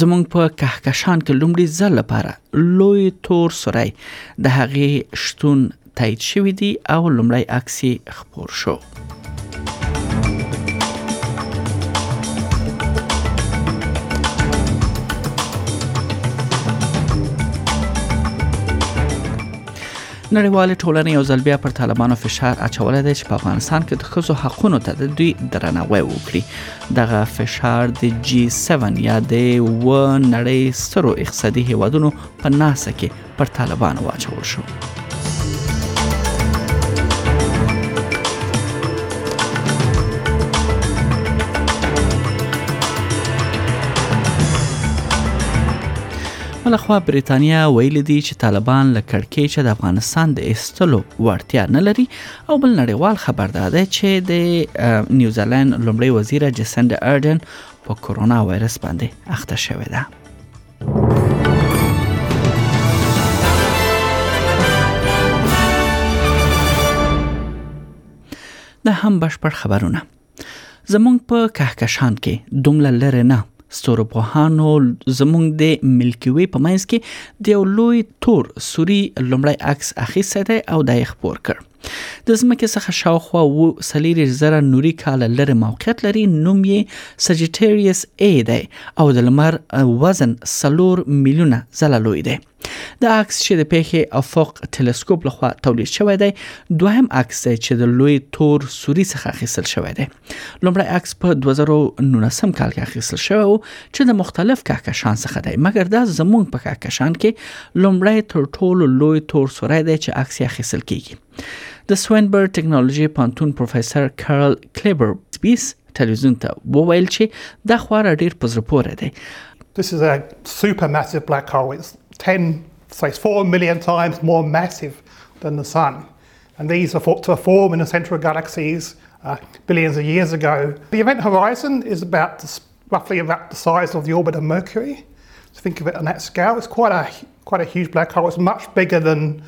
زمونږ په کهکشان کې لومړي ځل لپاره لوی تور سوری د هغې شتون تایید شوی دی او لومړی عکس خپور شو نړیوالې ټولنې یو ځل بیا پر طالبانو فشار اچولی دی چې په افغانستان کې د ښځو حقونو ته د دوی درناوی وکړي دغه فشار د جی 7 یا د و نړۍ سترو اقتصادي هیوادونو په ناسه کې پر طالبانو واچول شو بل خو بریتانیا ویل دي چې طالبان له کړکېچه د افغانستان د ایستلو وړتیا نه لري او بل نړیوال خبر دا دی چې د نیوزیلند لومړی وزیر جسند ارډن په کورونا وایرس باندې اخته شوې ده دا هم بشپړ خبرونه زمونږ په کهکشان کې دومره لرې نه ستوروپوهانو زمونږ د ملکی وی په منځ کې د یو لوی تور سوري لومړی عکس اخیستی دی او دا یې خپور کړ د ځمکې څخه شاوخوا و سلیری زره نوري کال لرې موقعیت لري نوم یې سجټریس ای دی او د لمر وزن سلور میلیونه ځله لوی دی دا عکس چې د پیښې افق تلسکوپ لخوا تولید شوی دی دویم عکس دی چې د لوی تور سوري څخه اخیستل شوی دی لومړی عکس په 2019 کال کې اخیستل شوی و چې د مختلف کهکشان څخه دی مګر دا زمونږ په کهکشان کې لومړی تر ټولو لوی تور سوری دی چې عکس یې اخیستل کیږي د سوینبر ټکنالوژي پانتون پروفیسور کارل کلیبر بیس تلویزیون ته وویل چې دا خورا ډیر پزره پورې دی This is a supermassive black hole. It's 10 so it's four million times more massive than the Sun. And these are thought to form in the central galaxies uh, billions of years ago. The event horizon is about the, roughly about the size of the orbit of Mercury. So think of it on that scale. It's quite a quite a huge black hole. It's much bigger than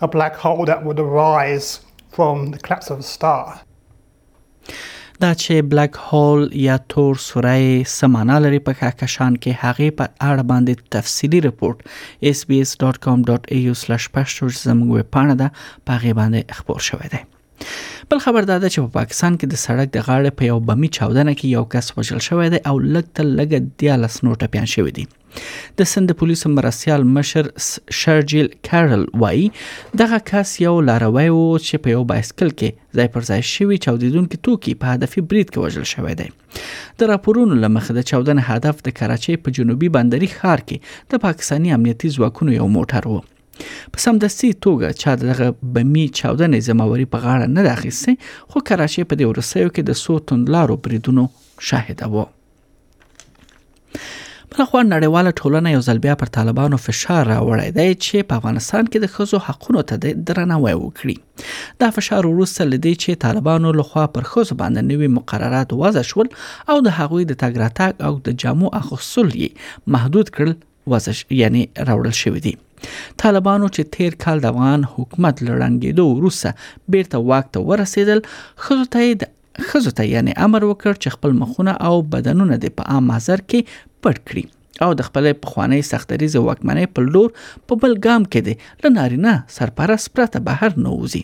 a black hole that would arise from the collapse of a star. دا چې بلک هول یا تور سوره څه معنا لري په کهکشان کې هغه په اړه باندې تفصیلی رپورت sbs.com.au/pashto زموږ ویب پاڼه ده په هغه باندې خبر شوی دی بل خبر دا ده چې په پاکستان کې د سړک د غاړې په یو بمی چاودنه کې یو کس وژل شوی دی او لږ تر لږه 14 نور ټپيان شوي دي د سند د پولیسو مرستیال مشر شرجیل کارل وایي دغه کس یو لاروی و چې په یو بایسکل کې ځای پر ځای شوی چاودیدونکي توکي په هدفي برید کې وژل شوی دی د راپورونو لمخې د چاودنې هدف د کراچۍ په جنوبي بندري ښار کې د پاکستاني امنیتي ځواکونو یو موټر و په سمدستي توګه چا دغه بمی چاودنې ځموري په غاړه نه راخیسته خو کراچۍ په دې ورسېو کې د سو توندلارو بریدونو شاهده وو بلخوا نړیواله ټولنه یو ځل بیا پر طالبانو فشار راوړی دی چې په افغانستان کې د ښځو حقونو ته د درناوی وکړي دا فشار وروسته لدی چې طالبانو لخوا پر ښځو باندې نوي مقررات وضع شول او د هغوی د تګ راتګ او د جامو اخیستل یې محدود کړل وضع یعنی راوړل شوې دي طالبانو چې تیر کال د افغان حکومت لړنګېدو وروسته بیرته واک ته ورسېدل خزو ته د ښځو ته یعنی امر وکړ چې خپل مخونه او بدنونه دې په عام محضر کې پټ کړي او د خپل پخوانۍ سختریزې واکمنۍ په لور په بل ګام کې دی له نارینه سرپرست پرته بهر نه وځي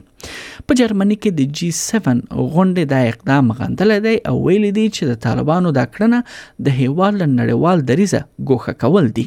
په جرمني کې د جی 7 غونډې دا اقدام غندلی دی او ویلي دی چې د طالبانو دا کړنه د هیواد له نړیوال دریزه ګوښه کول دي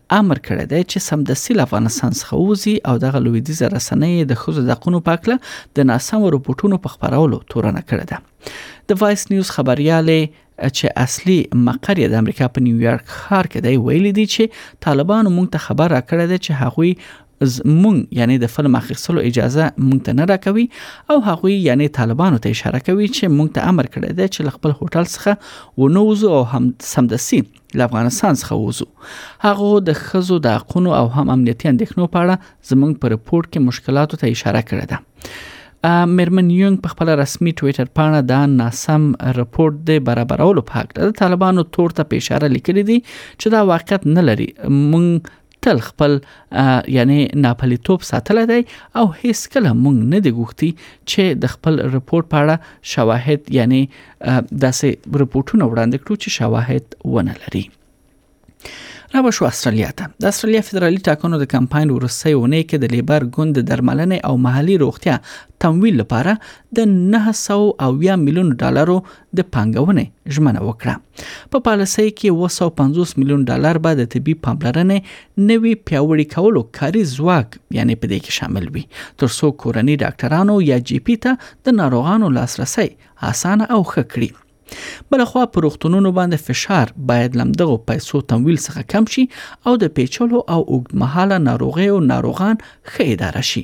امر کړی دی چې سمدستي له افغانستان څخه ووځي او دغه لویدیزه رسنۍ یې د ښځو د حقونو په اړه د ناسمو رپورټونو په خپرولو تورنه کړې ده د وایس نیوز خبريالې چې اصلي مقر یې د امریکا په نیویارک ښار کې دی ویل دي چې طالبانو موږ ته خبر راکړی دی چې هغوی مونږ یعنی د فلم اخیستلو اجازه مونږ ته نه راکوي او هغه یعنی طالبانو ته اشاره کوي چې مونږ ته امر کړی دی چې خپل هوټل څخه ونوزو او هم سمدسي له افغانستان څخه ووزو هغه د خزو د حقونو او هم امنیتي اندېښنو په اړه زمونږ په رپورت کې مشکلاتو ته اشاره کړې ده مېرمن یونګ په خپل رسمي ټوئیټر پاڼه دا ناسم رپورت دی برابرولو په حق د طالبانو تور ته په اشاره لیکلي دي چې دا واقعیت نه لري مونږ تل خپل یعنی ناپلیتوب ساتلی دی او هیڅ کله مونږ نه دی غوښتي چې د خپل رپورت په اړه شواهد یعنی داسې رپورټونه وړاندې کړو چې شواهد ونه لري را بشو استرالیا ته د استرالیا فدرالي ټاکنو د کمپاین ورسې ونې کې د لیبر ګوند د درملنې او محلي روغتیا تمویل لپاره د 900 او 1 میلیون ډالرو د پانګونې ژمنه وکړه. په پالیسۍ کې 250 میلیون ډالر به د طبي پاملرنې نوي پیاوړي کولو کاري ځواک یعنی په دې کې شامل وي ترڅو کورني ډاکټرانو یا جی پی ته د ناروغانو لاسرسي اسانه او ښه کړي بلخوا پر روغتونونو باندې فشار باید لمدغو پیسو تمویل څخه کم شي او د پیچلو او اوږدمهاله ناروغیو ناروغان ښه اداره شي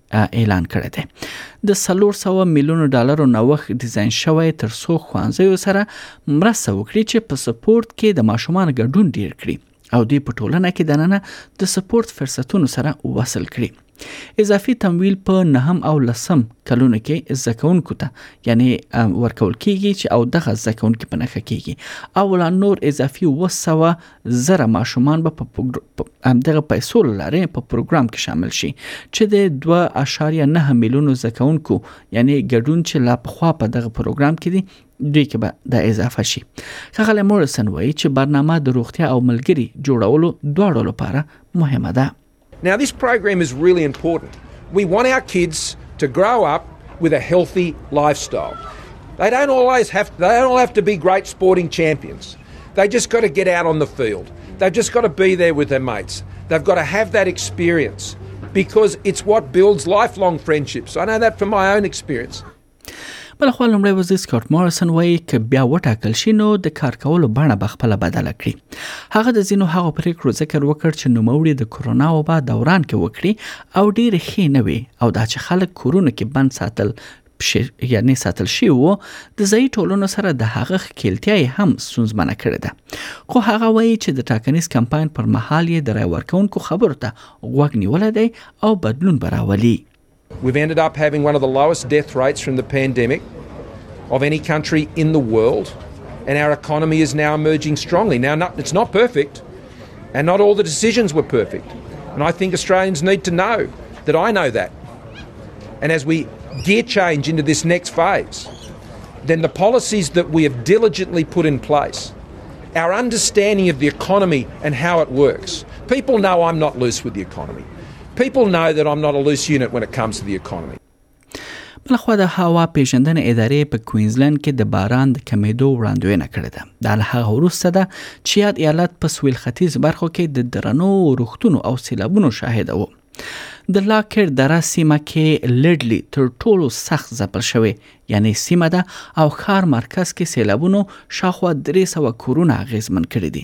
اعلان کړی دی د 300 میلیونو ډالرو نوښت ډیزاین شوی تر څو ښوونځیو سره مرسته وکړي چې په سپورت کې د ماشومان ګډون ډیر کړي او دوی په ټولنه کې دننه د سپورت فرصتونو سره وصل کړي اضافي تمویل په نهم او لسم کلونو کې زکونکو ته یعنی ورکول کیږي چې او دغه زکونکو په نخښه کیږي او لا نور اضافي وسوه زره ماشومان به په همدغه پیسو لارې په پروګرام کې شامل شي چې د 2.9 میلیونو زکونکو یعنی ګډون چې لا په خوا په دغه پروګرام کې دي دوی کې به د اضافه شي خغل مورسن وایي چې برنامه د روغتیا او ملګری جوړولو دواړو لپاره مهمه ده Now, this program is really important. We want our kids to grow up with a healthy lifestyle. They don't always have they don't all have to be great sporting champions. They just got to get out on the field. They've just got to be there with their mates. They've got to have that experience because it's what builds lifelong friendships. I know that from my own experience. بلخوا لومړی وزیر سکاټ مارسن وایي که بیا وټاکل شي نو د کار کولو بڼه به خپل بدله کړي هغه د ځینو هغو پریکړو ذکر وکړ چې نوموړي د کورونا وبا دوران کې وکړي او ډېر ښې نه وي او دا چې خلک کورونو کې بند ساتل یعنی ساتل شي وو د ځای ټولونو سره د هغه خکیلتیا هم سنځمنه کړې ده خو هغه وایي چې د ټاکنیز کمپاین پر مهال یې د رای ورکونکو خبرو ته غوږ نیول دی او بدلون براولي We've ended up having one of the lowest death rates from the pandemic of any country in the world, and our economy is now emerging strongly. Now, not, it's not perfect, and not all the decisions were perfect. And I think Australians need to know that I know that. And as we gear change into this next phase, then the policies that we have diligently put in place, our understanding of the economy and how it works. People know I'm not loose with the economy. People know that I'm not a loose unit when it comes to the economy. بلخوا د هوا پیژندنې ادارې په کوینزلند کې د باران د کمیدو وړاندوینه کړې ده دا له هغه وروسته ده چې یاد ایالت په سویل ختیځ برخو کې د درنو روختونو او سیلابونو شاهد وو د لاکر دره سیمه کې لډلی تر ټولو سخت ځپل شوی یعنی سیمه ده او ښار مرکز کې سیلابونو شاخوا 300 کورونه غیزمن کړی دي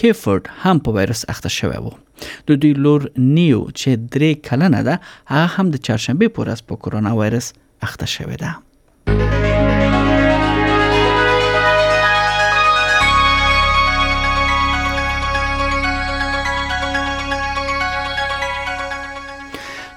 کیفورد هم په وایرس اخته شوی و د دوی لور نیو چې درې کلنه ده هغه هم د چهارشنبې پر ورځ په کرونا وایرس اخته شوې ده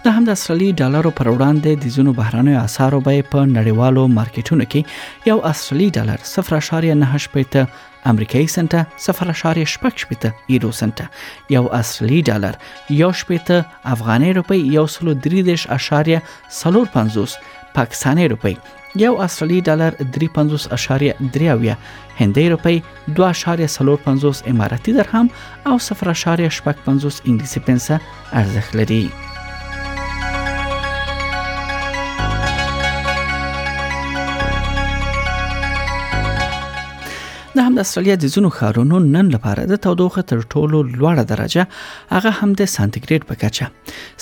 د هم د اصلي ډالرو پر وړاندې د زونو بهرانه اسعارو به په نړیوالو مارکیټونو کې یو اصلي ډالر 0.98 پیته امریکایي سنټه صفر اشاریه شپږ شپېته یورو سنټه یو اصلي ډالر یو شپېته افغاني روپۍ یو سلو درې دېرش اشاریه څلور پنځوس پاکستاني روپۍ یو اصلي ډالر درې پنځوس اشاریه درې اویا هندۍ روپۍ دوه اشاریه څلور پنځوس اماراتي درهم او صفر اشاریه شپږ پنځوس انګلیسي پنسه ارزښت لري. د هم د استرالیا د ځینو ښارونو نن لپاره د تودوخه تر ټولو لوړه درجه هغه هم د سانتیګریډ په کچه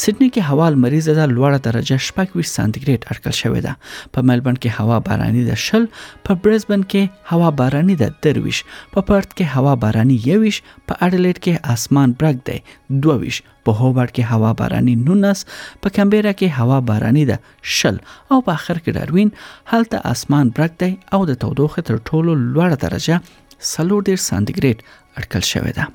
سیدنی کې هوا لمریز ده لوړه درجه شپږ ویش سانتیګریډ اټکل شوې ده په ملبن کې هوا باراني ده شل په برزبن کې هوا باراني ده درویش په پرت کې هوا باراني یویش په اډلیډ کې اسمان برګ دی 22 په هوبرټ کې هوا باراني 19 په کمبيرا کې هوا باراني ده 10 او په اخر کې ډاروین هلته اسمان برګ دی او د تودوخه تر ټولو لوړه درجه 40 سانتیګریډ اټکل شوې ده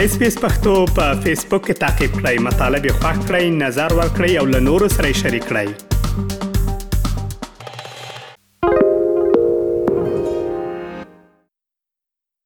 اس پی اس پختو په فیسبوک کې تا کې پلی مطلب یو فاک کړئ نظر ور کړئ او له نورو سره شریک کړئ